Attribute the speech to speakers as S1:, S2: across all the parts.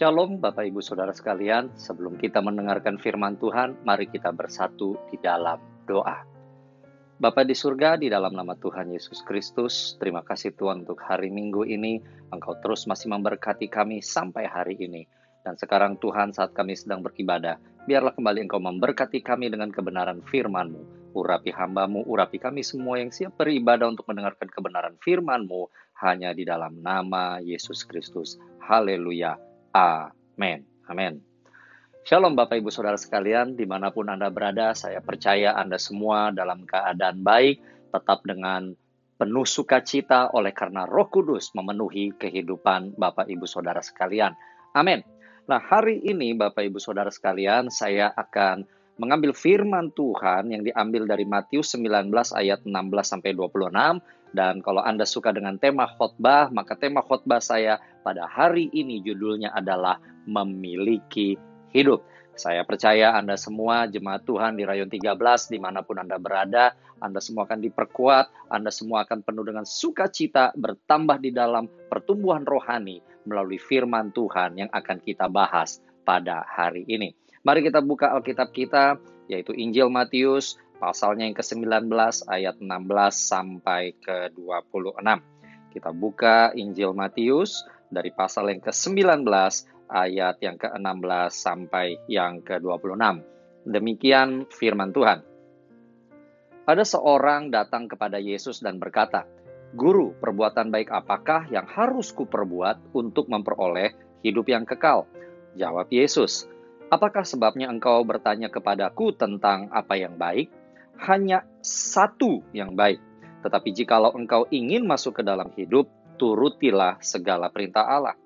S1: Shalom Bapak Ibu Saudara sekalian, sebelum kita mendengarkan firman Tuhan, mari kita bersatu di dalam doa. Bapak di surga, di dalam nama Tuhan Yesus Kristus, terima kasih Tuhan untuk hari Minggu ini, Engkau terus masih memberkati kami sampai hari ini. Dan sekarang Tuhan saat kami sedang beribadah, biarlah kembali Engkau memberkati kami dengan kebenaran firman-Mu. Urapi hambamu, urapi kami semua yang siap beribadah untuk mendengarkan kebenaran firman-Mu, hanya di dalam nama Yesus Kristus. Haleluya. Amin. Amin. Shalom Bapak Ibu Saudara sekalian, di mana pun Anda berada, saya percaya Anda semua dalam keadaan baik, tetap dengan penuh sukacita oleh karena roh kudus memenuhi kehidupan Bapak Ibu Saudara sekalian. Amin. Nah hari ini Bapak Ibu Saudara sekalian, saya akan mengambil firman Tuhan yang diambil dari Matius 19 ayat 16 sampai 26 dan kalau Anda suka dengan tema khotbah, maka tema khotbah saya pada hari ini judulnya adalah memiliki hidup. Saya percaya Anda semua jemaat Tuhan di Rayon 13 di mana pun Anda berada, Anda semua akan diperkuat, Anda semua akan penuh dengan sukacita bertambah di dalam pertumbuhan rohani melalui firman Tuhan yang akan kita bahas pada hari ini. Mari kita buka Alkitab kita, yaitu Injil Matius pasalnya yang ke-19 ayat 16 sampai ke 26. Kita buka Injil Matius dari pasal yang ke-19 ayat yang ke-16 sampai yang ke-26. Demikian firman Tuhan. Ada seorang datang kepada Yesus dan berkata, Guru, perbuatan baik apakah yang harus kuperbuat untuk memperoleh hidup yang kekal? Jawab Yesus, Apakah sebabnya engkau bertanya kepadaku tentang apa yang baik? hanya satu yang baik. Tetapi jikalau engkau ingin masuk ke dalam hidup, turutilah segala perintah Allah.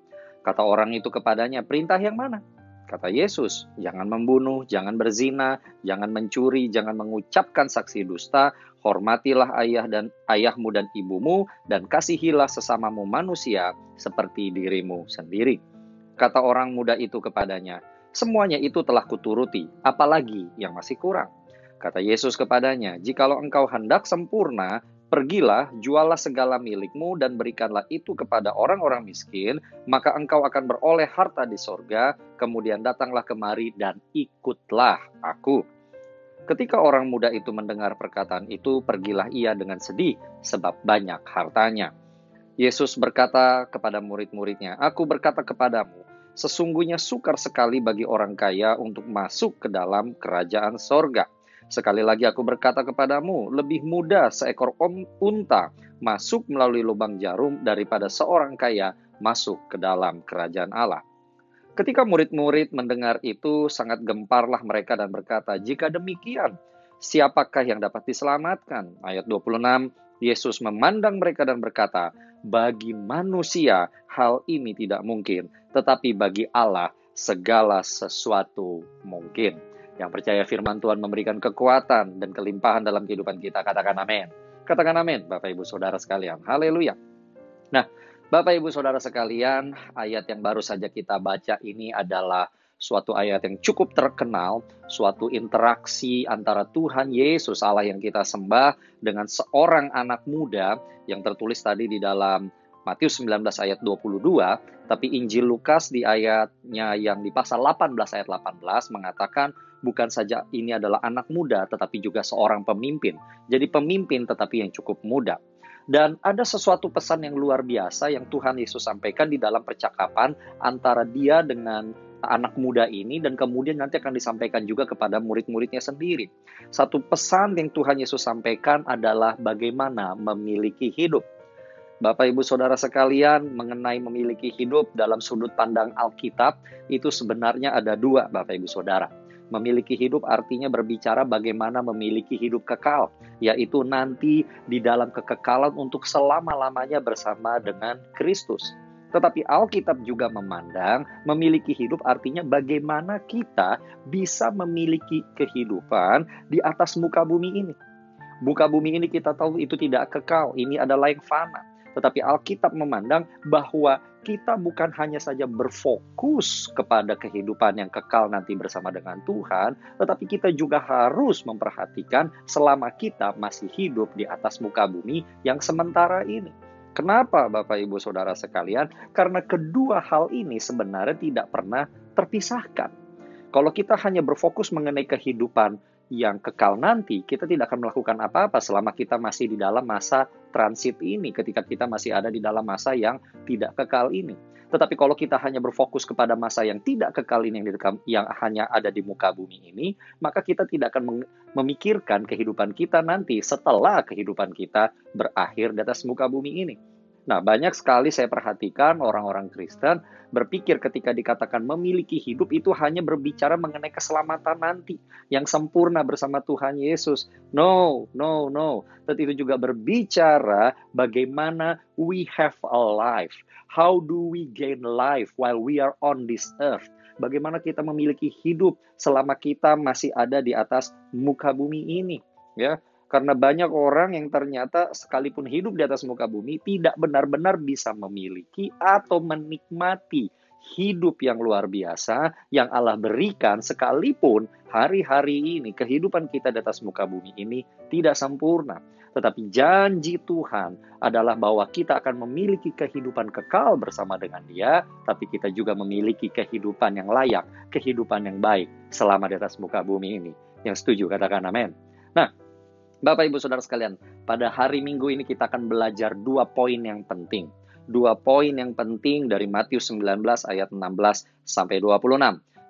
S1: Kata orang itu kepadanya, perintah yang mana? Kata Yesus, jangan membunuh, jangan berzina, jangan mencuri, jangan mengucapkan saksi dusta, hormatilah ayah dan ayahmu dan ibumu, dan kasihilah sesamamu manusia seperti dirimu sendiri. Kata orang muda itu kepadanya, semuanya itu telah kuturuti, apalagi yang masih kurang. Kata Yesus kepadanya, "Jikalau engkau hendak sempurna, pergilah, jualah segala milikmu dan berikanlah itu kepada orang-orang miskin, maka engkau akan beroleh harta di sorga, kemudian datanglah kemari dan ikutlah aku." Ketika orang muda itu mendengar perkataan itu, pergilah ia dengan sedih, sebab banyak hartanya. Yesus berkata kepada murid-muridnya, "Aku berkata kepadamu, sesungguhnya sukar sekali bagi orang kaya untuk masuk ke dalam kerajaan sorga." Sekali lagi aku berkata kepadamu, lebih mudah seekor unta masuk melalui lubang jarum daripada seorang kaya masuk ke dalam kerajaan Allah. Ketika murid-murid mendengar itu, sangat gemparlah mereka dan berkata, "Jika demikian, siapakah yang dapat diselamatkan?" Ayat 26, Yesus memandang mereka dan berkata, "Bagi manusia hal ini tidak mungkin, tetapi bagi Allah segala sesuatu mungkin." Yang percaya firman Tuhan memberikan kekuatan dan kelimpahan dalam kehidupan kita. Katakan amin. Katakan amin, Bapak Ibu Saudara sekalian. Haleluya. Nah, Bapak Ibu Saudara sekalian, ayat yang baru saja kita baca ini adalah suatu ayat yang cukup terkenal, suatu interaksi antara Tuhan Yesus Allah yang kita sembah dengan seorang anak muda yang tertulis tadi di dalam Matius 19 ayat 22, tapi Injil Lukas di ayatnya yang di pasal 18 ayat 18 mengatakan bukan saja ini adalah anak muda, tetapi juga seorang pemimpin. Jadi pemimpin tetapi yang cukup muda. Dan ada sesuatu pesan yang luar biasa yang Tuhan Yesus sampaikan di dalam percakapan antara dia dengan anak muda ini dan kemudian nanti akan disampaikan juga kepada murid-muridnya sendiri. Satu pesan yang Tuhan Yesus sampaikan adalah bagaimana memiliki hidup. Bapak Ibu Saudara sekalian, mengenai memiliki hidup dalam sudut pandang Alkitab itu sebenarnya ada dua Bapak Ibu Saudara. Memiliki hidup artinya berbicara bagaimana memiliki hidup kekal, yaitu nanti di dalam kekekalan untuk selama-lamanya bersama dengan Kristus. Tetapi Alkitab juga memandang memiliki hidup artinya bagaimana kita bisa memiliki kehidupan di atas muka bumi ini. Muka bumi ini kita tahu itu tidak kekal, ini adalah yang fana. Tetapi Alkitab memandang bahwa kita bukan hanya saja berfokus kepada kehidupan yang kekal nanti bersama dengan Tuhan, tetapi kita juga harus memperhatikan selama kita masih hidup di atas muka bumi yang sementara ini. Kenapa Bapak Ibu Saudara sekalian? Karena kedua hal ini sebenarnya tidak pernah terpisahkan. Kalau kita hanya berfokus mengenai kehidupan yang kekal nanti, kita tidak akan melakukan apa-apa selama kita masih di dalam masa transit ini, ketika kita masih ada di dalam masa yang tidak kekal ini. Tetapi kalau kita hanya berfokus kepada masa yang tidak kekal ini yang, yang hanya ada di muka bumi ini, maka kita tidak akan memikirkan kehidupan kita nanti setelah kehidupan kita berakhir di atas muka bumi ini. Nah, banyak sekali saya perhatikan orang-orang Kristen berpikir ketika dikatakan memiliki hidup itu hanya berbicara mengenai keselamatan nanti yang sempurna bersama Tuhan Yesus. No, no, no. Tetapi itu juga berbicara bagaimana we have a life. How do we gain life while we are on this earth? Bagaimana kita memiliki hidup selama kita masih ada di atas muka bumi ini, ya. Karena banyak orang yang ternyata sekalipun hidup di atas muka bumi tidak benar-benar bisa memiliki atau menikmati hidup yang luar biasa yang Allah berikan sekalipun hari-hari ini kehidupan kita di atas muka bumi ini tidak sempurna. Tetapi janji Tuhan adalah bahwa kita akan memiliki kehidupan kekal bersama dengan Dia, tapi kita juga memiliki kehidupan yang layak, kehidupan yang baik selama di atas muka bumi ini. Yang setuju katakan amin. Nah, Bapak Ibu Saudara sekalian, pada hari Minggu ini kita akan belajar dua poin yang penting. Dua poin yang penting dari Matius 19 ayat 16 sampai 26.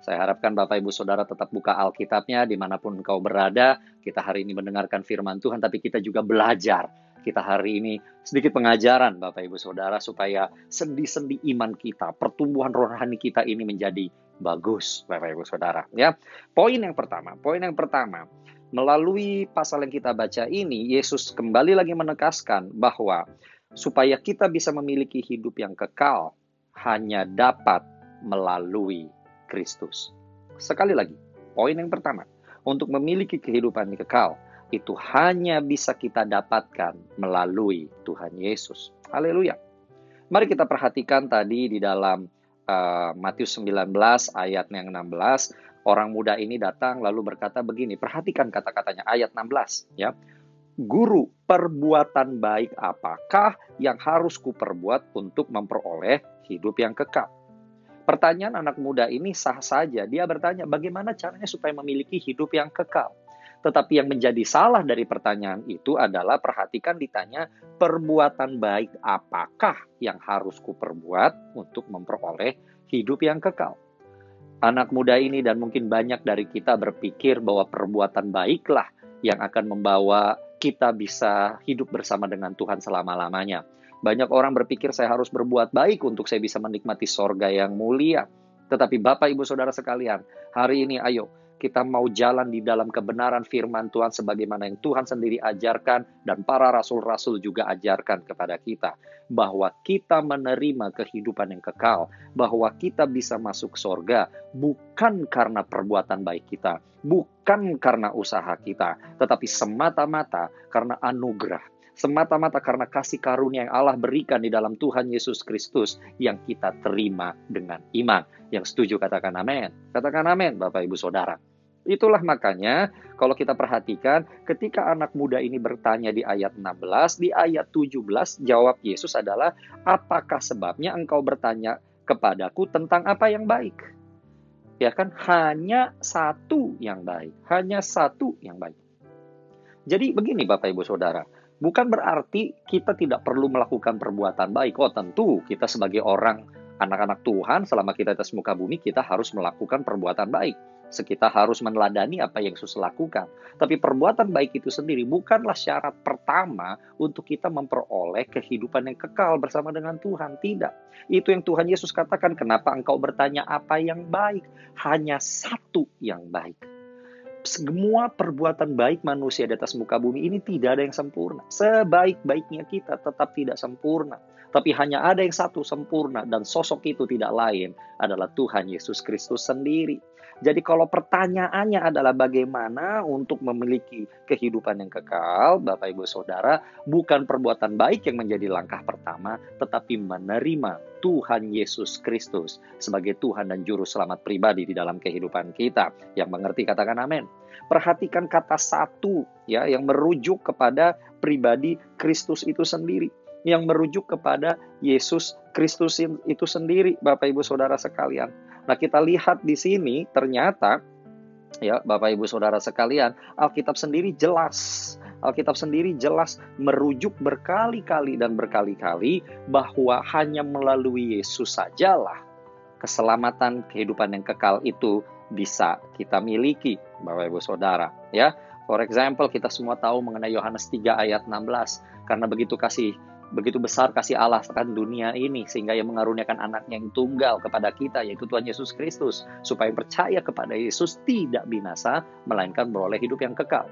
S1: Saya harapkan Bapak Ibu Saudara tetap buka Alkitabnya di mana pun engkau berada. Kita hari ini mendengarkan firman Tuhan, tapi kita juga belajar. Kita hari ini sedikit pengajaran Bapak Ibu Saudara supaya sendi-sendi iman kita, pertumbuhan rohani kita ini menjadi bagus Bapak Ibu Saudara. Ya, Poin yang pertama, poin yang pertama, Melalui pasal yang kita baca ini, Yesus kembali lagi menegaskan bahwa supaya kita bisa memiliki hidup yang kekal hanya dapat melalui Kristus. Sekali lagi, poin yang pertama, untuk memiliki kehidupan yang kekal itu hanya bisa kita dapatkan melalui Tuhan Yesus. Haleluya. Mari kita perhatikan tadi di dalam uh, Matius 19 ayat yang 16 Orang muda ini datang lalu berkata begini, perhatikan kata-katanya ayat 16 ya. Guru, perbuatan baik apakah yang harus kuperbuat untuk memperoleh hidup yang kekal? Pertanyaan anak muda ini sah saja. Dia bertanya, bagaimana caranya supaya memiliki hidup yang kekal? Tetapi yang menjadi salah dari pertanyaan itu adalah perhatikan ditanya perbuatan baik apakah yang harus kuperbuat untuk memperoleh hidup yang kekal anak muda ini dan mungkin banyak dari kita berpikir bahwa perbuatan baiklah yang akan membawa kita bisa hidup bersama dengan Tuhan selama-lamanya. Banyak orang berpikir saya harus berbuat baik untuk saya bisa menikmati sorga yang mulia. Tetapi Bapak Ibu Saudara sekalian, hari ini ayo kita mau jalan di dalam kebenaran firman Tuhan sebagaimana yang Tuhan sendiri ajarkan dan para rasul-rasul juga ajarkan kepada kita. Bahwa kita menerima kehidupan yang kekal, bahwa kita bisa masuk sorga bukan karena perbuatan baik kita, bukan karena usaha kita, tetapi semata-mata karena anugerah semata-mata karena kasih karunia yang Allah berikan di dalam Tuhan Yesus Kristus yang kita terima dengan iman. Yang setuju katakan amin. Katakan amin Bapak Ibu Saudara. Itulah makanya kalau kita perhatikan ketika anak muda ini bertanya di ayat 16, di ayat 17 jawab Yesus adalah apakah sebabnya engkau bertanya kepadaku tentang apa yang baik? Ya kan hanya satu yang baik, hanya satu yang baik. Jadi begini Bapak Ibu Saudara, bukan berarti kita tidak perlu melakukan perbuatan baik. Oh tentu kita sebagai orang anak-anak Tuhan selama kita atas muka bumi kita harus melakukan perbuatan baik kita harus meneladani apa yang Yesus lakukan. Tapi perbuatan baik itu sendiri bukanlah syarat pertama untuk kita memperoleh kehidupan yang kekal bersama dengan Tuhan. Tidak. Itu yang Tuhan Yesus katakan, kenapa engkau bertanya apa yang baik? Hanya satu yang baik. Semua perbuatan baik manusia di atas muka bumi ini tidak ada yang sempurna. Sebaik-baiknya kita tetap tidak sempurna. Tapi hanya ada yang satu sempurna dan sosok itu tidak lain adalah Tuhan Yesus Kristus sendiri. Jadi kalau pertanyaannya adalah bagaimana untuk memiliki kehidupan yang kekal, Bapak Ibu Saudara, bukan perbuatan baik yang menjadi langkah pertama, tetapi menerima Tuhan Yesus Kristus sebagai Tuhan dan Juru Selamat pribadi di dalam kehidupan kita. Yang mengerti katakan amin. Perhatikan kata satu ya yang merujuk kepada pribadi Kristus itu sendiri. yang merujuk kepada Yesus Kristus itu sendiri, Bapak Ibu Saudara sekalian. Nah, kita lihat di sini ternyata ya, Bapak Ibu Saudara sekalian, Alkitab sendiri jelas Alkitab sendiri jelas merujuk berkali-kali dan berkali-kali bahwa hanya melalui Yesus sajalah keselamatan kehidupan yang kekal itu bisa kita miliki, Bapak Ibu Saudara, ya. For example, kita semua tahu mengenai Yohanes 3 ayat 16, karena begitu kasih begitu besar kasih Allah akan dunia ini sehingga ia mengaruniakan anaknya yang tunggal kepada kita yaitu Tuhan Yesus Kristus supaya percaya kepada Yesus tidak binasa melainkan beroleh hidup yang kekal.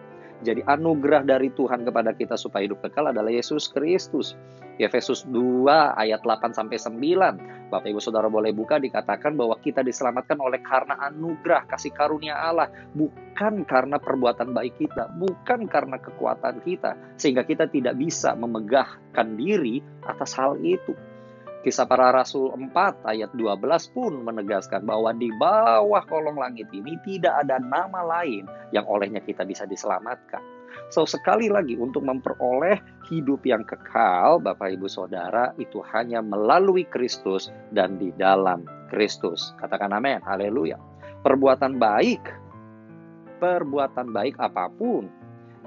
S1: Jadi anugerah dari Tuhan kepada kita supaya hidup kekal adalah Yesus Kristus. Efesus 2 ayat 8 sampai 9. Bapak Ibu Saudara boleh buka dikatakan bahwa kita diselamatkan oleh karena anugerah kasih karunia Allah, bukan karena perbuatan baik kita, bukan karena kekuatan kita, sehingga kita tidak bisa memegahkan diri atas hal itu. Kisah para Rasul 4 ayat 12 pun menegaskan bahwa di bawah kolong langit ini tidak ada nama lain yang olehnya kita bisa diselamatkan. So sekali lagi untuk memperoleh hidup yang kekal Bapak Ibu Saudara itu hanya melalui Kristus dan di dalam Kristus. Katakan amin. Haleluya. Perbuatan baik perbuatan baik apa pun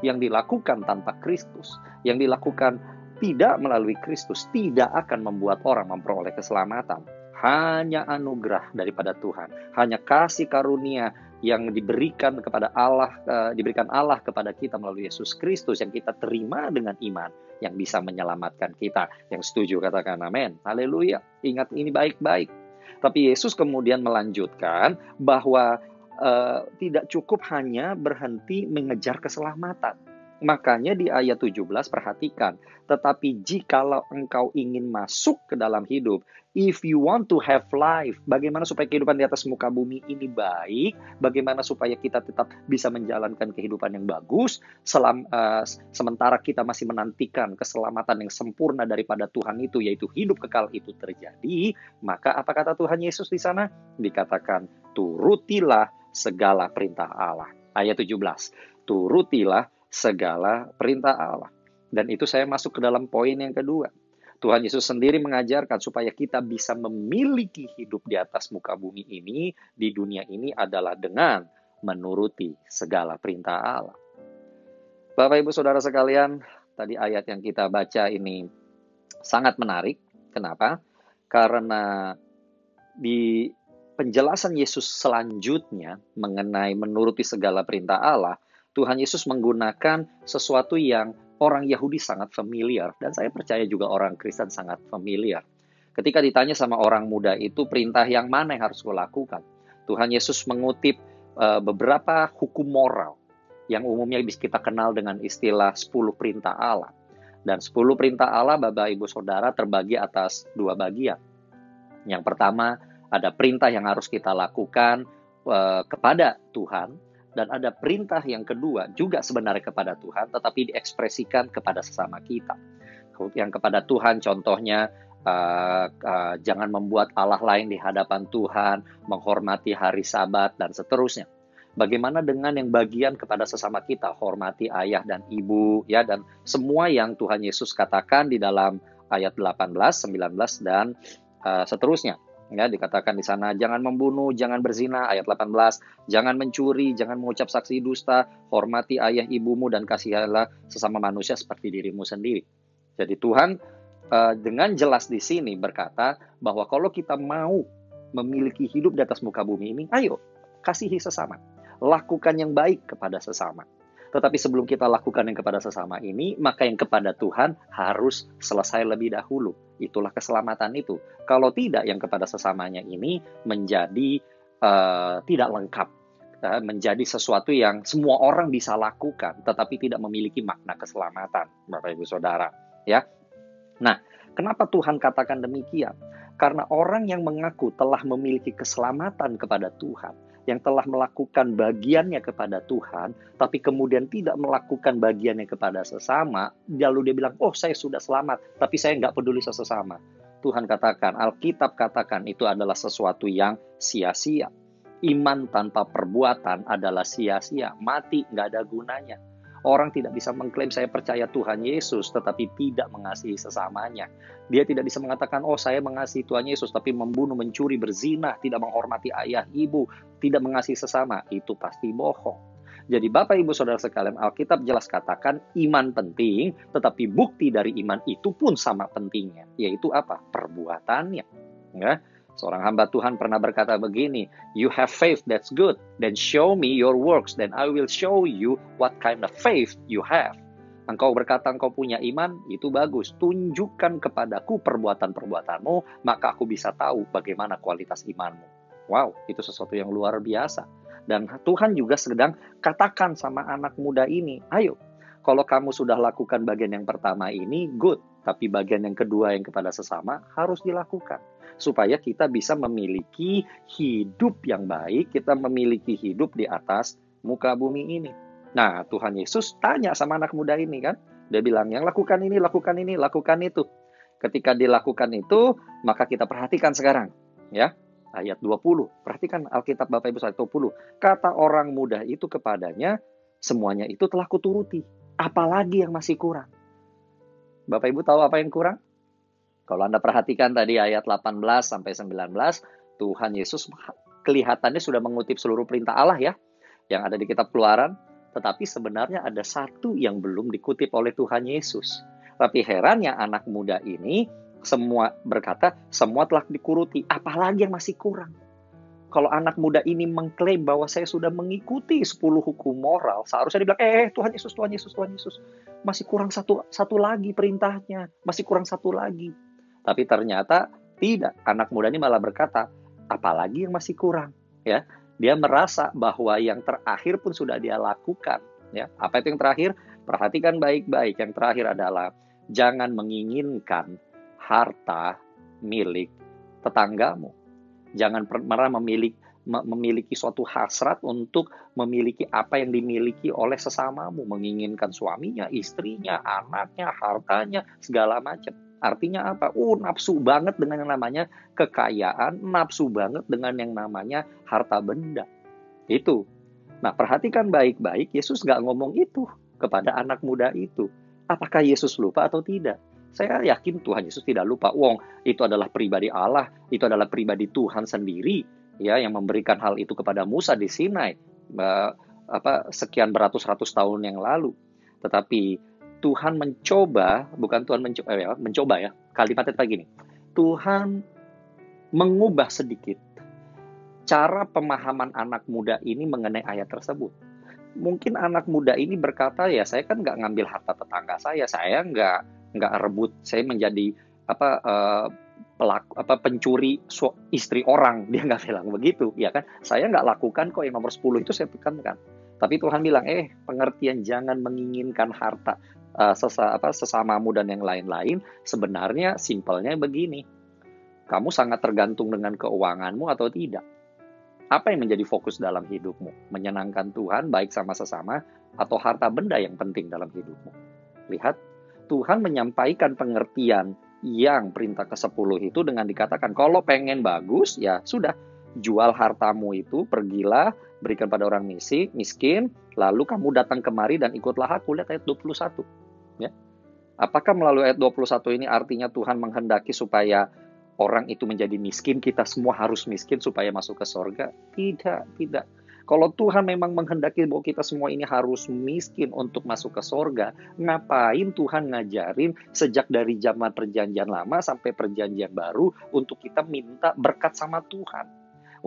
S1: yang dilakukan tanpa Kristus, yang dilakukan tidak melalui Kristus tidak akan membuat orang memperoleh keselamatan. Hanya anugerah daripada Tuhan, hanya kasih karunia yang diberikan kepada Allah, uh, diberikan Allah kepada kita melalui Yesus Kristus yang kita terima dengan iman yang bisa menyelamatkan kita. Yang setuju katakan amin. Haleluya. Ingat ini baik-baik. Tapi Yesus kemudian melanjutkan bahwa uh, tidak cukup hanya berhenti mengejar keselamatan Makanya di ayat 17 perhatikan, tetapi jikalau engkau ingin masuk ke dalam hidup, if you want to have life, bagaimana supaya kehidupan di atas muka bumi ini baik, bagaimana supaya kita tetap bisa menjalankan kehidupan yang bagus, selam, uh, sementara kita masih menantikan keselamatan yang sempurna daripada Tuhan itu, yaitu hidup kekal itu terjadi, maka apa kata Tuhan Yesus di sana? Dikatakan, turutilah segala perintah Allah. Ayat 17, turutilah segala perintah Allah. Dan itu saya masuk ke dalam poin yang kedua. Tuhan Yesus sendiri mengajarkan supaya kita bisa memiliki hidup di atas muka bumi ini, di dunia ini adalah dengan menuruti segala perintah Allah. Bapak Ibu Saudara sekalian, tadi ayat yang kita baca ini sangat menarik. Kenapa? Karena di penjelasan Yesus selanjutnya mengenai menuruti segala perintah Allah, Tuhan Yesus menggunakan sesuatu yang orang Yahudi sangat familiar dan saya percaya juga orang Kristen sangat familiar. Ketika ditanya sama orang muda itu perintah yang mana yang harus lakukan, Tuhan Yesus mengutip uh, beberapa hukum moral yang umumnya bisa kita kenal dengan istilah 10 perintah Allah. Dan 10 perintah Allah Bapak Ibu Saudara terbagi atas dua bagian. Yang pertama ada perintah yang harus kita lakukan uh, kepada Tuhan dan ada perintah yang kedua juga sebenarnya kepada Tuhan, tetapi diekspresikan kepada sesama kita. Yang kepada Tuhan, contohnya uh, uh, jangan membuat Allah lain di hadapan Tuhan, menghormati hari Sabat dan seterusnya. Bagaimana dengan yang bagian kepada sesama kita, hormati ayah dan ibu, ya, dan semua yang Tuhan Yesus katakan di dalam ayat 18, 19 dan uh, seterusnya. Ya, dikatakan di sana jangan membunuh, jangan berzina ayat 18, jangan mencuri, jangan mengucap saksi dusta, hormati ayah ibumu dan kasihilah sesama manusia seperti dirimu sendiri. Jadi Tuhan uh, dengan jelas di sini berkata bahwa kalau kita mau memiliki hidup di atas muka bumi ini, ayo kasihi sesama. Lakukan yang baik kepada sesama. Tetapi sebelum kita lakukan yang kepada sesama ini, maka yang kepada Tuhan harus selesai lebih dahulu. Itulah keselamatan itu. Kalau tidak, yang kepada sesamanya ini menjadi uh, tidak lengkap. Uh, menjadi sesuatu yang semua orang bisa lakukan, tetapi tidak memiliki makna keselamatan, Bapak Ibu Saudara. Ya, Nah, kenapa Tuhan katakan demikian? Karena orang yang mengaku telah memiliki keselamatan kepada Tuhan, yang telah melakukan bagiannya kepada Tuhan, tapi kemudian tidak melakukan bagiannya kepada sesama, lalu dia bilang, oh saya sudah selamat, tapi saya nggak peduli sesama. Tuhan katakan, Alkitab katakan itu adalah sesuatu yang sia-sia. Iman tanpa perbuatan adalah sia-sia, mati nggak ada gunanya. Orang tidak bisa mengklaim saya percaya Tuhan Yesus tetapi tidak mengasihi sesamanya. Dia tidak bisa mengatakan, oh saya mengasihi Tuhan Yesus tapi membunuh, mencuri, berzina, tidak menghormati ayah, ibu, tidak mengasihi sesama. Itu pasti bohong. Jadi Bapak Ibu Saudara sekalian, Alkitab jelas katakan iman penting, tetapi bukti dari iman itu pun sama pentingnya, yaitu apa? Perbuatannya. Ya. Seorang hamba Tuhan pernah berkata begini, You have faith, that's good. Then show me your works, then I will show you what kind of faith you have. Engkau berkata engkau punya iman, itu bagus. Tunjukkan kepadaku perbuatan-perbuatanmu, maka aku bisa tahu bagaimana kualitas imanmu. Wow, itu sesuatu yang luar biasa. Dan Tuhan juga sedang katakan sama anak muda ini, ayo, kalau kamu sudah lakukan bagian yang pertama ini, good. Tapi bagian yang kedua yang kepada sesama harus dilakukan. Supaya kita bisa memiliki hidup yang baik, kita memiliki hidup di atas muka bumi ini. Nah, Tuhan Yesus tanya sama anak muda ini kan. Dia bilang, yang lakukan ini, lakukan ini, lakukan itu. Ketika dilakukan itu, maka kita perhatikan sekarang. ya ayat 20. Perhatikan Alkitab Bapak Ibu ayat 20. Kata orang muda itu kepadanya, semuanya itu telah kuturuti. Apalagi yang masih kurang? Bapak Ibu tahu apa yang kurang? Kalau Anda perhatikan tadi ayat 18 sampai 19, Tuhan Yesus kelihatannya sudah mengutip seluruh perintah Allah ya, yang ada di kitab keluaran, tetapi sebenarnya ada satu yang belum dikutip oleh Tuhan Yesus. Tapi herannya anak muda ini semua berkata, semua telah dikuruti, apalagi yang masih kurang. Kalau anak muda ini mengklaim bahwa saya sudah mengikuti 10 hukum moral, seharusnya dibilang, eh, eh Tuhan Yesus, Tuhan Yesus, Tuhan Yesus. Masih kurang satu, satu lagi perintahnya, masih kurang satu lagi. Tapi ternyata tidak, anak muda ini malah berkata, apalagi yang masih kurang. ya Dia merasa bahwa yang terakhir pun sudah dia lakukan. Ya, Apa itu yang terakhir? Perhatikan baik-baik. Yang terakhir adalah jangan menginginkan harta milik tetanggamu. Jangan pernah memiliki memiliki suatu hasrat untuk memiliki apa yang dimiliki oleh sesamamu, menginginkan suaminya, istrinya, anaknya, hartanya, segala macam. Artinya apa? Oh, nafsu banget dengan yang namanya kekayaan, nafsu banget dengan yang namanya harta benda. Itu. Nah, perhatikan baik-baik, Yesus nggak ngomong itu kepada anak muda itu. Apakah Yesus lupa atau tidak? Saya yakin Tuhan Yesus tidak lupa. Wong, itu adalah pribadi Allah, itu adalah pribadi Tuhan sendiri ya yang memberikan hal itu kepada Musa di Sinai apa sekian beratus-ratus tahun yang lalu. Tetapi Tuhan mencoba, bukan Tuhan mencoba ya, mencoba ya. Kalimatnya kayak gini. Tuhan mengubah sedikit cara pemahaman anak muda ini mengenai ayat tersebut. Mungkin anak muda ini berkata, ya saya kan nggak ngambil harta tetangga saya, saya nggak nggak rebut saya menjadi apa uh, pelaku apa pencuri su, istri orang dia nggak bilang begitu ya kan saya nggak lakukan kok yang nomor 10 itu saya tekankan tapi Tuhan bilang eh pengertian jangan menginginkan harta uh, sesa, apa sesamamu dan yang lain-lain sebenarnya simpelnya begini. Kamu sangat tergantung dengan keuanganmu atau tidak. Apa yang menjadi fokus dalam hidupmu? Menyenangkan Tuhan baik sama sesama atau harta benda yang penting dalam hidupmu? Lihat Tuhan menyampaikan pengertian yang perintah ke-10 itu dengan dikatakan kalau pengen bagus ya sudah jual hartamu itu pergilah berikan pada orang misi miskin lalu kamu datang kemari dan ikutlah aku. Lihat ayat 21 ya apakah melalui ayat 21 ini artinya Tuhan menghendaki supaya orang itu menjadi miskin kita semua harus miskin supaya masuk ke sorga tidak tidak kalau Tuhan memang menghendaki bahwa kita semua ini harus miskin untuk masuk ke sorga, ngapain Tuhan ngajarin sejak dari zaman perjanjian lama sampai perjanjian baru untuk kita minta berkat sama Tuhan?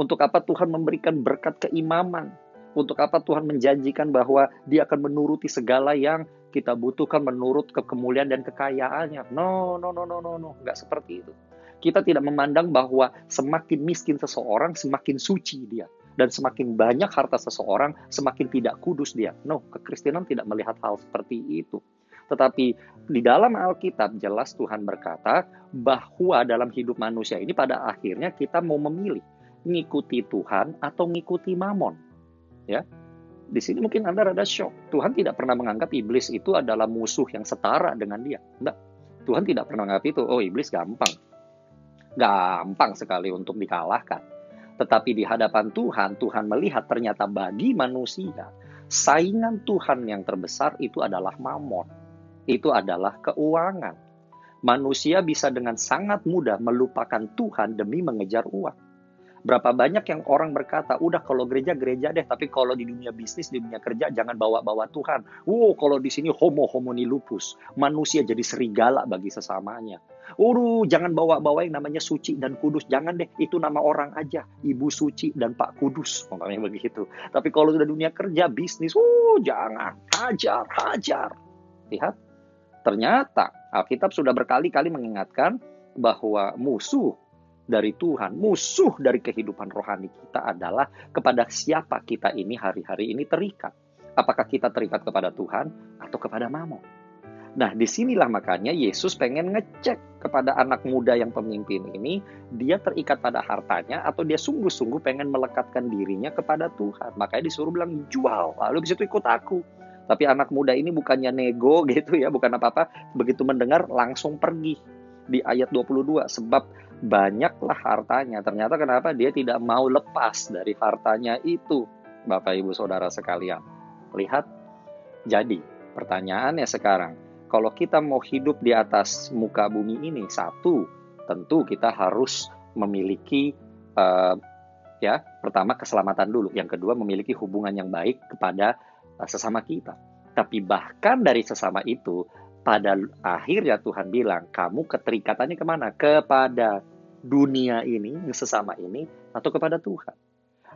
S1: Untuk apa Tuhan memberikan berkat keimaman? Untuk apa Tuhan menjanjikan bahwa dia akan menuruti segala yang kita butuhkan menurut kekemuliaan dan kekayaannya? No, no, no, no, no, no. Nggak seperti itu. Kita tidak memandang bahwa semakin miskin seseorang, semakin suci dia dan semakin banyak harta seseorang, semakin tidak kudus dia. No, kekristenan tidak melihat hal seperti itu. Tetapi di dalam Alkitab jelas Tuhan berkata bahwa dalam hidup manusia ini pada akhirnya kita mau memilih ngikuti Tuhan atau ngikuti mamon. Ya. Di sini mungkin Anda rada shock. Tuhan tidak pernah menganggap iblis itu adalah musuh yang setara dengan dia. Enggak. Tuhan tidak pernah menganggap itu, oh iblis gampang. Gampang sekali untuk dikalahkan. Tetapi di hadapan Tuhan, Tuhan melihat ternyata bagi manusia, Saingan Tuhan yang terbesar itu adalah mamon. Itu adalah keuangan. Manusia bisa dengan sangat mudah melupakan Tuhan demi mengejar uang. Berapa banyak yang orang berkata, udah kalau gereja gereja deh, tapi kalau di dunia bisnis, di dunia kerja jangan bawa-bawa Tuhan. Wow, kalau di sini homo homoni lupus, manusia jadi serigala bagi sesamanya. Uru, jangan bawa-bawa yang namanya suci dan kudus. Jangan deh, itu nama orang aja. Ibu suci dan Pak kudus, namanya begitu. Tapi kalau sudah dunia kerja, bisnis, uh, jangan. Hajar, hajar. Lihat, ternyata Alkitab sudah berkali-kali mengingatkan bahwa musuh dari Tuhan, musuh dari kehidupan rohani kita adalah kepada siapa kita ini hari-hari ini terikat. Apakah kita terikat kepada Tuhan atau kepada mamon? Nah, di sinilah makanya Yesus pengen ngecek kepada anak muda yang pemimpin ini, dia terikat pada hartanya atau dia sungguh-sungguh pengen melekatkan dirinya kepada Tuhan. Makanya disuruh bilang, jual, lalu bisa ikut aku. Tapi anak muda ini bukannya nego gitu ya, bukan apa-apa. Begitu mendengar langsung pergi di ayat 22. Sebab banyaklah hartanya. Ternyata kenapa dia tidak mau lepas dari hartanya itu, Bapak Ibu Saudara sekalian. Lihat, jadi pertanyaannya sekarang, kalau kita mau hidup di atas muka bumi ini, satu, tentu kita harus memiliki uh, ya pertama keselamatan dulu, yang kedua memiliki hubungan yang baik kepada uh, sesama kita. Tapi bahkan dari sesama itu, pada akhirnya Tuhan bilang, kamu keterikatannya ke mana? Kepada dunia ini, sesama ini, atau kepada Tuhan.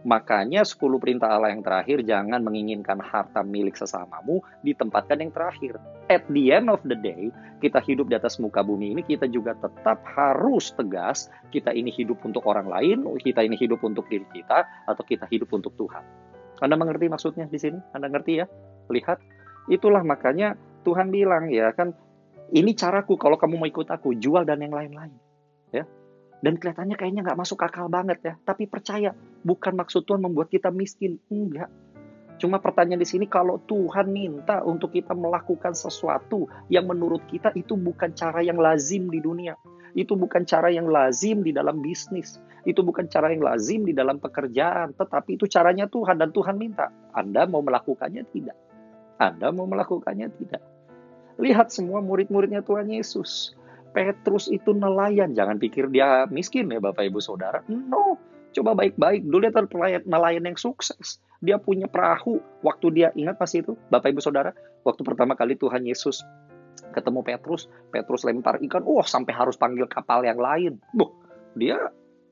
S1: Makanya 10 perintah Allah yang terakhir, jangan menginginkan harta milik sesamamu, ditempatkan yang terakhir. At the end of the day, kita hidup di atas muka bumi ini, kita juga tetap harus tegas, kita ini hidup untuk orang lain, kita ini hidup untuk diri kita, atau kita hidup untuk Tuhan. Anda mengerti maksudnya di sini? Anda ngerti ya? Lihat, itulah makanya Tuhan bilang ya kan, ini caraku kalau kamu mau ikut aku, jual dan yang lain-lain. Dan kelihatannya kayaknya nggak masuk akal banget ya. Tapi percaya, bukan maksud Tuhan membuat kita miskin. Enggak. Cuma pertanyaan di sini, kalau Tuhan minta untuk kita melakukan sesuatu yang menurut kita itu bukan cara yang lazim di dunia. Itu bukan cara yang lazim di dalam bisnis. Itu bukan cara yang lazim di dalam pekerjaan. Tetapi itu caranya Tuhan dan Tuhan minta. Anda mau melakukannya tidak? Anda mau melakukannya tidak? Lihat semua murid-muridnya Tuhan Yesus Petrus itu nelayan. Jangan pikir dia miskin ya Bapak Ibu Saudara. No, coba baik-baik. Dulu dia nelayan, nelayan yang sukses. Dia punya perahu. Waktu dia, ingat pasti itu Bapak Ibu Saudara? Waktu pertama kali Tuhan Yesus ketemu Petrus, Petrus lempar ikan, wah oh, sampai harus panggil kapal yang lain. Buh, dia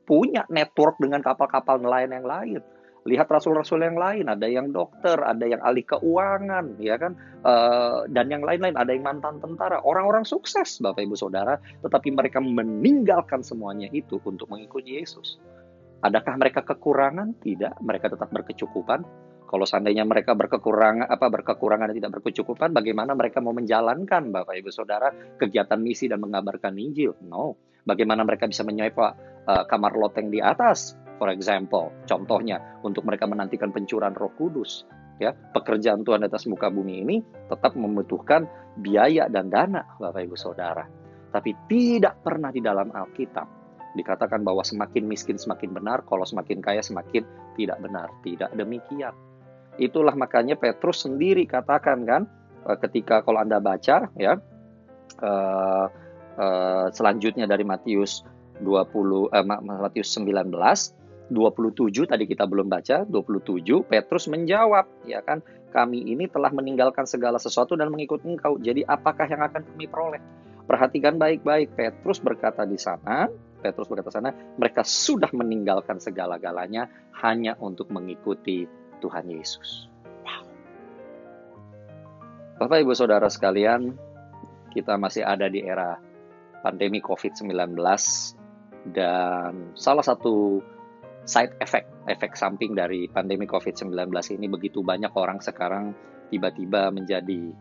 S1: punya network dengan kapal-kapal nelayan yang lain. Lihat rasul-rasul yang lain, ada yang dokter, ada yang ahli keuangan, ya kan, uh, dan yang lain-lain, ada yang mantan tentara, orang-orang sukses, Bapak Ibu Saudara, tetapi mereka meninggalkan semuanya itu untuk mengikuti Yesus. Adakah mereka kekurangan? Tidak, mereka tetap berkecukupan. Kalau seandainya mereka berkekurangan apa berkekurangan dan tidak berkecukupan, bagaimana mereka mau menjalankan Bapak Ibu Saudara kegiatan misi dan mengabarkan Injil? No. Bagaimana mereka bisa menyewa uh, kamar loteng di atas? For example, contohnya untuk mereka menantikan pencurahan Roh Kudus, ya pekerjaan Tuhan di atas muka bumi ini tetap membutuhkan biaya dan dana, Bapak Ibu Saudara. Tapi tidak pernah di dalam Alkitab dikatakan bahwa semakin miskin semakin benar, kalau semakin kaya semakin tidak benar. Tidak demikian. Itulah makanya Petrus sendiri katakan kan, eh, ketika kalau Anda baca ya, uh, uh, selanjutnya dari Matius 20 uh, Matius 19 27 tadi kita belum baca 27 Petrus menjawab ya kan? Kami ini telah meninggalkan segala sesuatu dan mengikut engkau. Jadi apakah yang akan kami peroleh? Perhatikan baik-baik. Petrus berkata di sana Petrus berkata sana mereka sudah meninggalkan segala-galanya hanya untuk mengikuti Tuhan Yesus. Wow. Bapak Ibu Saudara sekalian kita masih ada di era pandemi COVID-19 dan salah satu side effect, efek samping dari pandemi COVID-19 ini begitu banyak orang sekarang tiba-tiba menjadi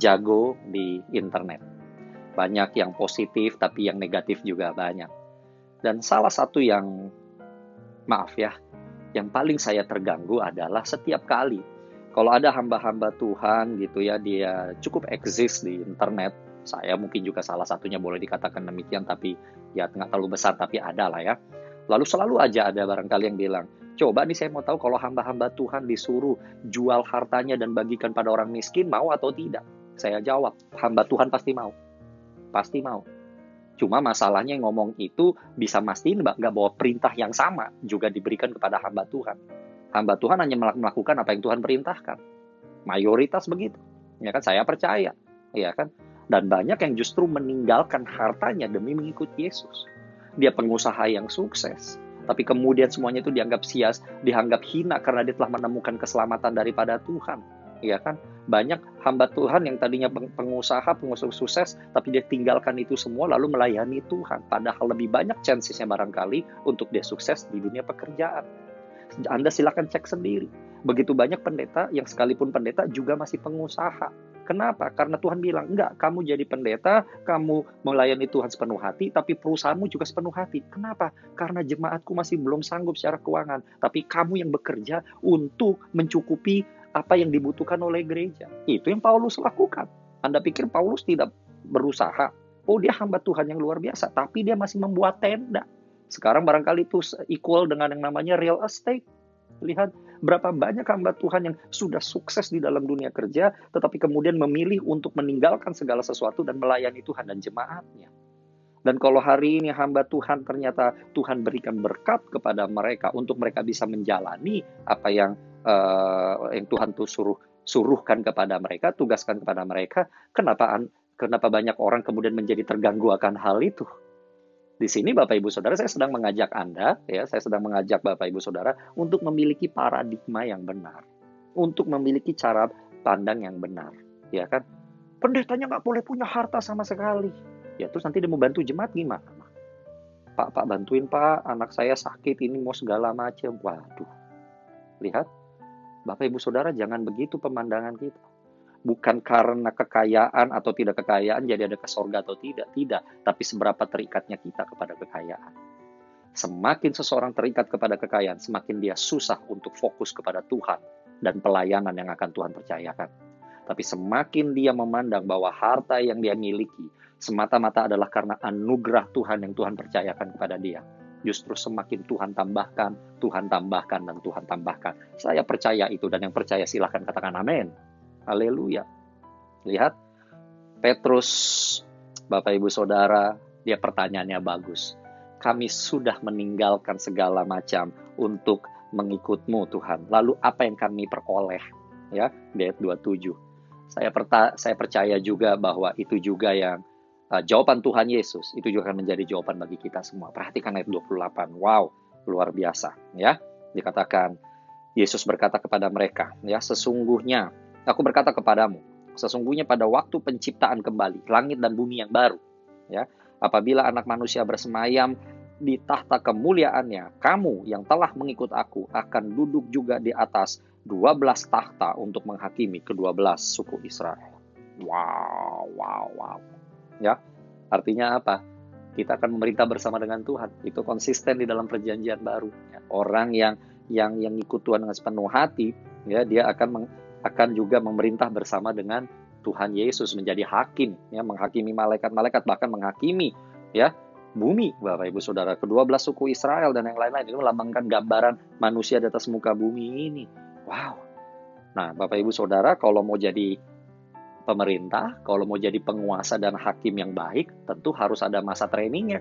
S1: jago di internet. Banyak yang positif tapi yang negatif juga banyak. Dan salah satu yang maaf ya, yang paling saya terganggu adalah setiap kali kalau ada hamba-hamba Tuhan gitu ya, dia cukup eksis di internet. Saya mungkin juga salah satunya boleh dikatakan demikian, tapi ya nggak terlalu besar, tapi ada lah ya Lalu selalu aja ada barangkali yang bilang, Coba nih saya mau tahu kalau hamba-hamba Tuhan disuruh jual hartanya dan bagikan pada orang miskin, mau atau tidak? Saya jawab, hamba Tuhan pasti mau. Pasti mau. Cuma masalahnya ngomong itu bisa mastiin nggak bawa perintah yang sama juga diberikan kepada hamba Tuhan. Hamba Tuhan hanya melakukan apa yang Tuhan perintahkan. Mayoritas begitu. Ya kan saya percaya. Ya kan? Dan banyak yang justru meninggalkan hartanya demi mengikuti Yesus. Dia pengusaha yang sukses, tapi kemudian semuanya itu dianggap sias, dianggap hina karena dia telah menemukan keselamatan daripada Tuhan. Ya kan? Banyak hamba Tuhan yang tadinya pengusaha, pengusaha sukses, tapi dia tinggalkan itu semua lalu melayani Tuhan. Padahal lebih banyak chancesnya barangkali untuk dia sukses di dunia pekerjaan. Anda silakan cek sendiri. Begitu banyak pendeta yang sekalipun pendeta juga masih pengusaha Kenapa? Karena Tuhan bilang, enggak, kamu jadi pendeta, kamu melayani Tuhan sepenuh hati, tapi perusahaanmu juga sepenuh hati. Kenapa? Karena jemaatku masih belum sanggup secara keuangan, tapi kamu yang bekerja untuk mencukupi apa yang dibutuhkan oleh gereja. Itu yang Paulus lakukan. Anda pikir Paulus tidak berusaha? Oh, dia hamba Tuhan yang luar biasa, tapi dia masih membuat tenda. Sekarang barangkali itu equal dengan yang namanya real estate. Lihat, Berapa banyak hamba Tuhan yang sudah sukses di dalam dunia kerja, tetapi kemudian memilih untuk meninggalkan segala sesuatu dan melayani Tuhan dan jemaatnya. Dan kalau hari ini hamba Tuhan ternyata Tuhan berikan berkat kepada mereka untuk mereka bisa menjalani apa yang uh, yang Tuhan tuh suruh suruhkan kepada mereka, tugaskan kepada mereka, kenapa kenapa banyak orang kemudian menjadi terganggu akan hal itu? Di sini Bapak Ibu Saudara saya sedang mengajak Anda ya, saya sedang mengajak Bapak Ibu Saudara untuk memiliki paradigma yang benar. Untuk memiliki cara pandang yang benar, ya kan? Pendetanya nggak boleh punya harta sama sekali. Ya terus nanti dia mau bantu jemaat gimana? Pak, Pak bantuin Pak, anak saya sakit ini mau segala macam. Waduh. Lihat, Bapak Ibu Saudara jangan begitu pemandangan kita bukan karena kekayaan atau tidak kekayaan jadi ada ke sorga atau tidak, tidak, tapi seberapa terikatnya kita kepada kekayaan. Semakin seseorang terikat kepada kekayaan, semakin dia susah untuk fokus kepada Tuhan dan pelayanan yang akan Tuhan percayakan. Tapi semakin dia memandang bahwa harta yang dia miliki semata-mata adalah karena anugerah Tuhan yang Tuhan percayakan kepada dia. Justru semakin Tuhan tambahkan, Tuhan tambahkan, dan Tuhan tambahkan. Saya percaya itu, dan yang percaya silahkan katakan amin. Haleluya. Lihat, Petrus, Bapak Ibu Saudara, dia pertanyaannya bagus. Kami sudah meninggalkan segala macam untuk mengikutmu Tuhan. Lalu apa yang kami peroleh? Ya, ayat 27. Saya, perta saya percaya juga bahwa itu juga yang uh, jawaban Tuhan Yesus. Itu juga akan menjadi jawaban bagi kita semua. Perhatikan ayat 28. Wow, luar biasa. Ya, dikatakan Yesus berkata kepada mereka, ya sesungguhnya Aku berkata kepadamu, sesungguhnya pada waktu penciptaan kembali langit dan bumi yang baru, ya, apabila anak manusia bersemayam di tahta kemuliaannya, kamu yang telah mengikut aku akan duduk juga di atas 12 tahta untuk menghakimi kedua belas suku Israel. Wow, wow, wow. Ya, artinya apa? Kita akan memerintah bersama dengan Tuhan. Itu konsisten di dalam perjanjian baru. Ya, orang yang yang yang ikut Tuhan dengan sepenuh hati, ya dia akan meng, akan juga memerintah bersama dengan Tuhan Yesus menjadi hakim ya menghakimi malaikat-malaikat bahkan menghakimi ya bumi. Bapak Ibu Saudara kedua belas suku Israel dan yang lain-lain itu melambangkan gambaran manusia di atas muka bumi ini. Wow. Nah Bapak Ibu Saudara kalau mau jadi pemerintah kalau mau jadi penguasa dan hakim yang baik tentu harus ada masa trainingnya.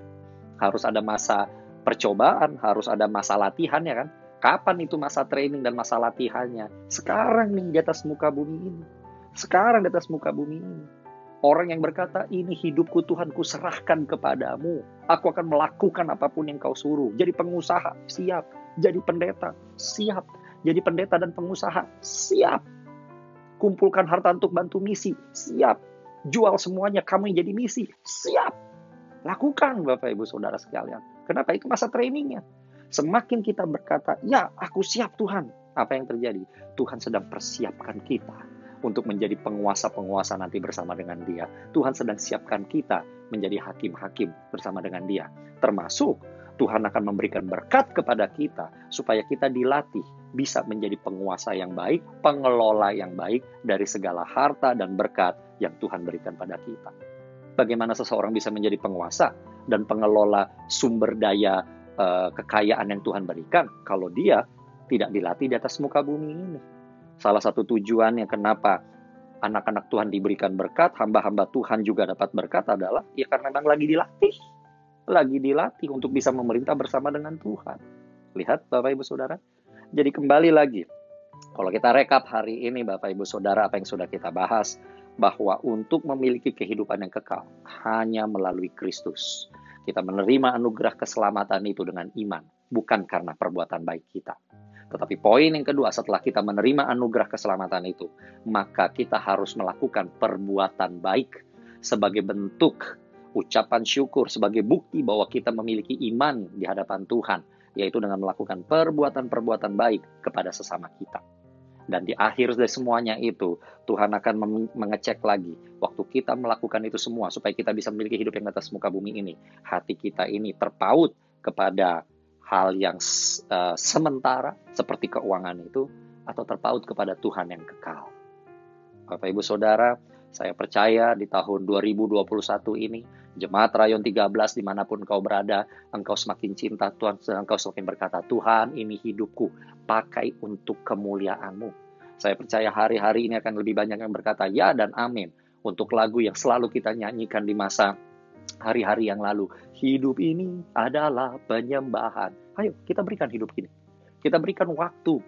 S1: Harus ada masa percobaan harus ada masa latihan ya kan Kapan itu masa training dan masa latihannya? Sekarang nih di atas muka bumi ini. Sekarang di atas muka bumi ini. Orang yang berkata, ini hidupku Tuhan ku serahkan kepadamu. Aku akan melakukan apa pun yang kau suruh. Jadi pengusaha, siap. Jadi pendeta, siap. Jadi pendeta dan pengusaha, siap. Kumpulkan harta untuk bantu misi, siap. Jual semuanya, kamu yang jadi misi, siap. Lakukan Bapak Ibu Saudara sekalian. Kenapa? Itu masa trainingnya. Semakin kita berkata, "Ya, aku siap Tuhan." Apa yang terjadi? Tuhan sedang persiapkan kita untuk menjadi penguasa-penguasa nanti bersama dengan Dia. Tuhan sedang siapkan kita menjadi hakim-hakim bersama dengan Dia. Termasuk Tuhan akan memberikan berkat kepada kita supaya kita dilatih bisa menjadi penguasa yang baik, pengelola yang baik dari segala harta dan berkat yang Tuhan berikan pada kita. Bagaimana seseorang bisa menjadi penguasa dan pengelola sumber daya uh, kekayaan yang Tuhan berikan kalau dia tidak dilatih di atas muka bumi ini. Salah satu tujuannya kenapa anak-anak Tuhan diberikan berkat, hamba-hamba Tuhan juga dapat berkat adalah ya karena memang lagi dilatih. Lagi dilatih untuk bisa memerintah bersama dengan Tuhan. Lihat Bapak Ibu Saudara. Jadi kembali lagi, kalau kita rekap hari ini Bapak Ibu Saudara apa yang sudah kita bahas, bahwa untuk memiliki kehidupan yang kekal hanya melalui Kristus. Kita menerima anugerah keselamatan itu dengan iman, bukan karena perbuatan baik kita. Tetapi poin yang kedua, setelah kita menerima anugerah keselamatan itu, maka kita harus melakukan perbuatan baik sebagai bentuk ucapan syukur, sebagai bukti bahwa kita memiliki iman di hadapan Tuhan, yaitu dengan melakukan perbuatan-perbuatan baik kepada sesama kita. Dan di akhir dari semuanya itu, Tuhan akan mengecek lagi waktu kita melakukan itu semua supaya kita bisa memiliki hidup yang atas muka bumi ini. Hati kita ini terpaut kepada hal yang uh, sementara seperti keuangan itu atau terpaut kepada Tuhan yang kekal. Bapak Ibu Saudara, saya percaya di tahun 2021 ini, Jemaat Rayon 13 di mana pun kau berada, engkau semakin cinta Tuhan, engkau semakin berkata, Tuhan ini hidupku, pakai untuk kemuliaanmu. Saya percaya hari-hari ini akan lebih banyak yang berkata ya dan amin untuk lagu yang selalu kita nyanyikan di masa hari-hari yang lalu. Hidup ini adalah penyembahan. Ayo kita berikan hidup ini. Kita berikan waktu.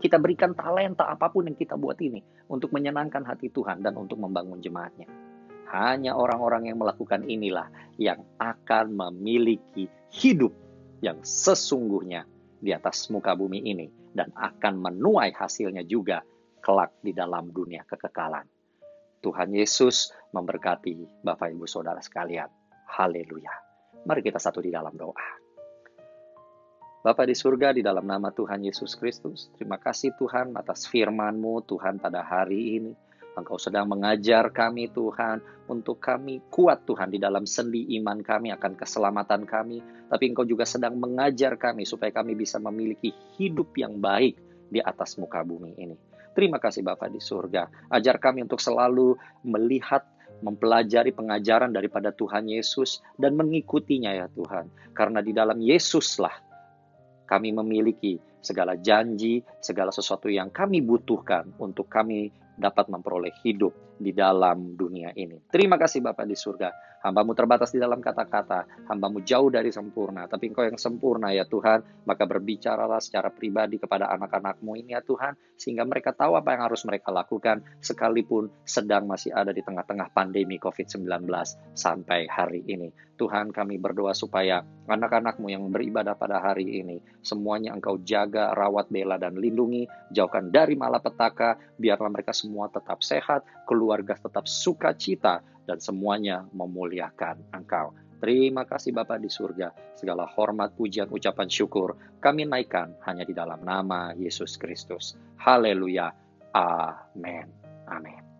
S1: Kita berikan talenta apa pun yang kita buat ini untuk menyenangkan hati Tuhan dan untuk membangun jemaatnya. Hanya orang-orang yang melakukan inilah yang akan memiliki hidup yang sesungguhnya di atas muka bumi ini dan akan menuai hasilnya juga kelak di dalam dunia kekekalan. Tuhan Yesus memberkati Bapak Ibu Saudara sekalian. Haleluya. Mari kita satu di dalam doa. Bapak di surga, di dalam nama Tuhan Yesus Kristus, terima kasih Tuhan atas firman-Mu Tuhan pada hari ini. Engkau sedang mengajar kami Tuhan untuk kami kuat Tuhan di dalam sendi iman kami akan keselamatan kami. Tapi Engkau juga sedang mengajar kami supaya kami bisa memiliki hidup yang baik di atas muka bumi ini. Terima kasih Bapak di surga. Ajar kami untuk selalu melihat, mempelajari pengajaran daripada Tuhan Yesus dan mengikutinya ya Tuhan. Karena di dalam Yesuslah kami memiliki segala janji, segala sesuatu yang kami butuhkan untuk kami dapat memperoleh hidup di dalam dunia ini. Terima kasih Bapak di surga. Hambamu terbatas di dalam kata-kata, hambamu jauh dari sempurna, tapi engkau yang sempurna ya Tuhan, maka berbicaralah secara pribadi kepada anak-anakmu ini ya Tuhan, sehingga mereka tahu apa yang harus mereka lakukan, sekalipun sedang masih ada di tengah-tengah pandemi COVID-19 sampai hari ini. Tuhan kami berdoa supaya anak-anakmu yang beribadah pada hari ini, semuanya engkau jaga, rawat, bela, dan lindungi, jauhkan dari malapetaka, biarlah mereka semua tetap sehat, keluarga tetap sukacita, dan semuanya memuliakan Engkau. Terima kasih Bapa di surga. Segala hormat, pujian, ucapan syukur kami naikkan hanya di dalam nama Yesus Kristus. Haleluya. Amin. Amin.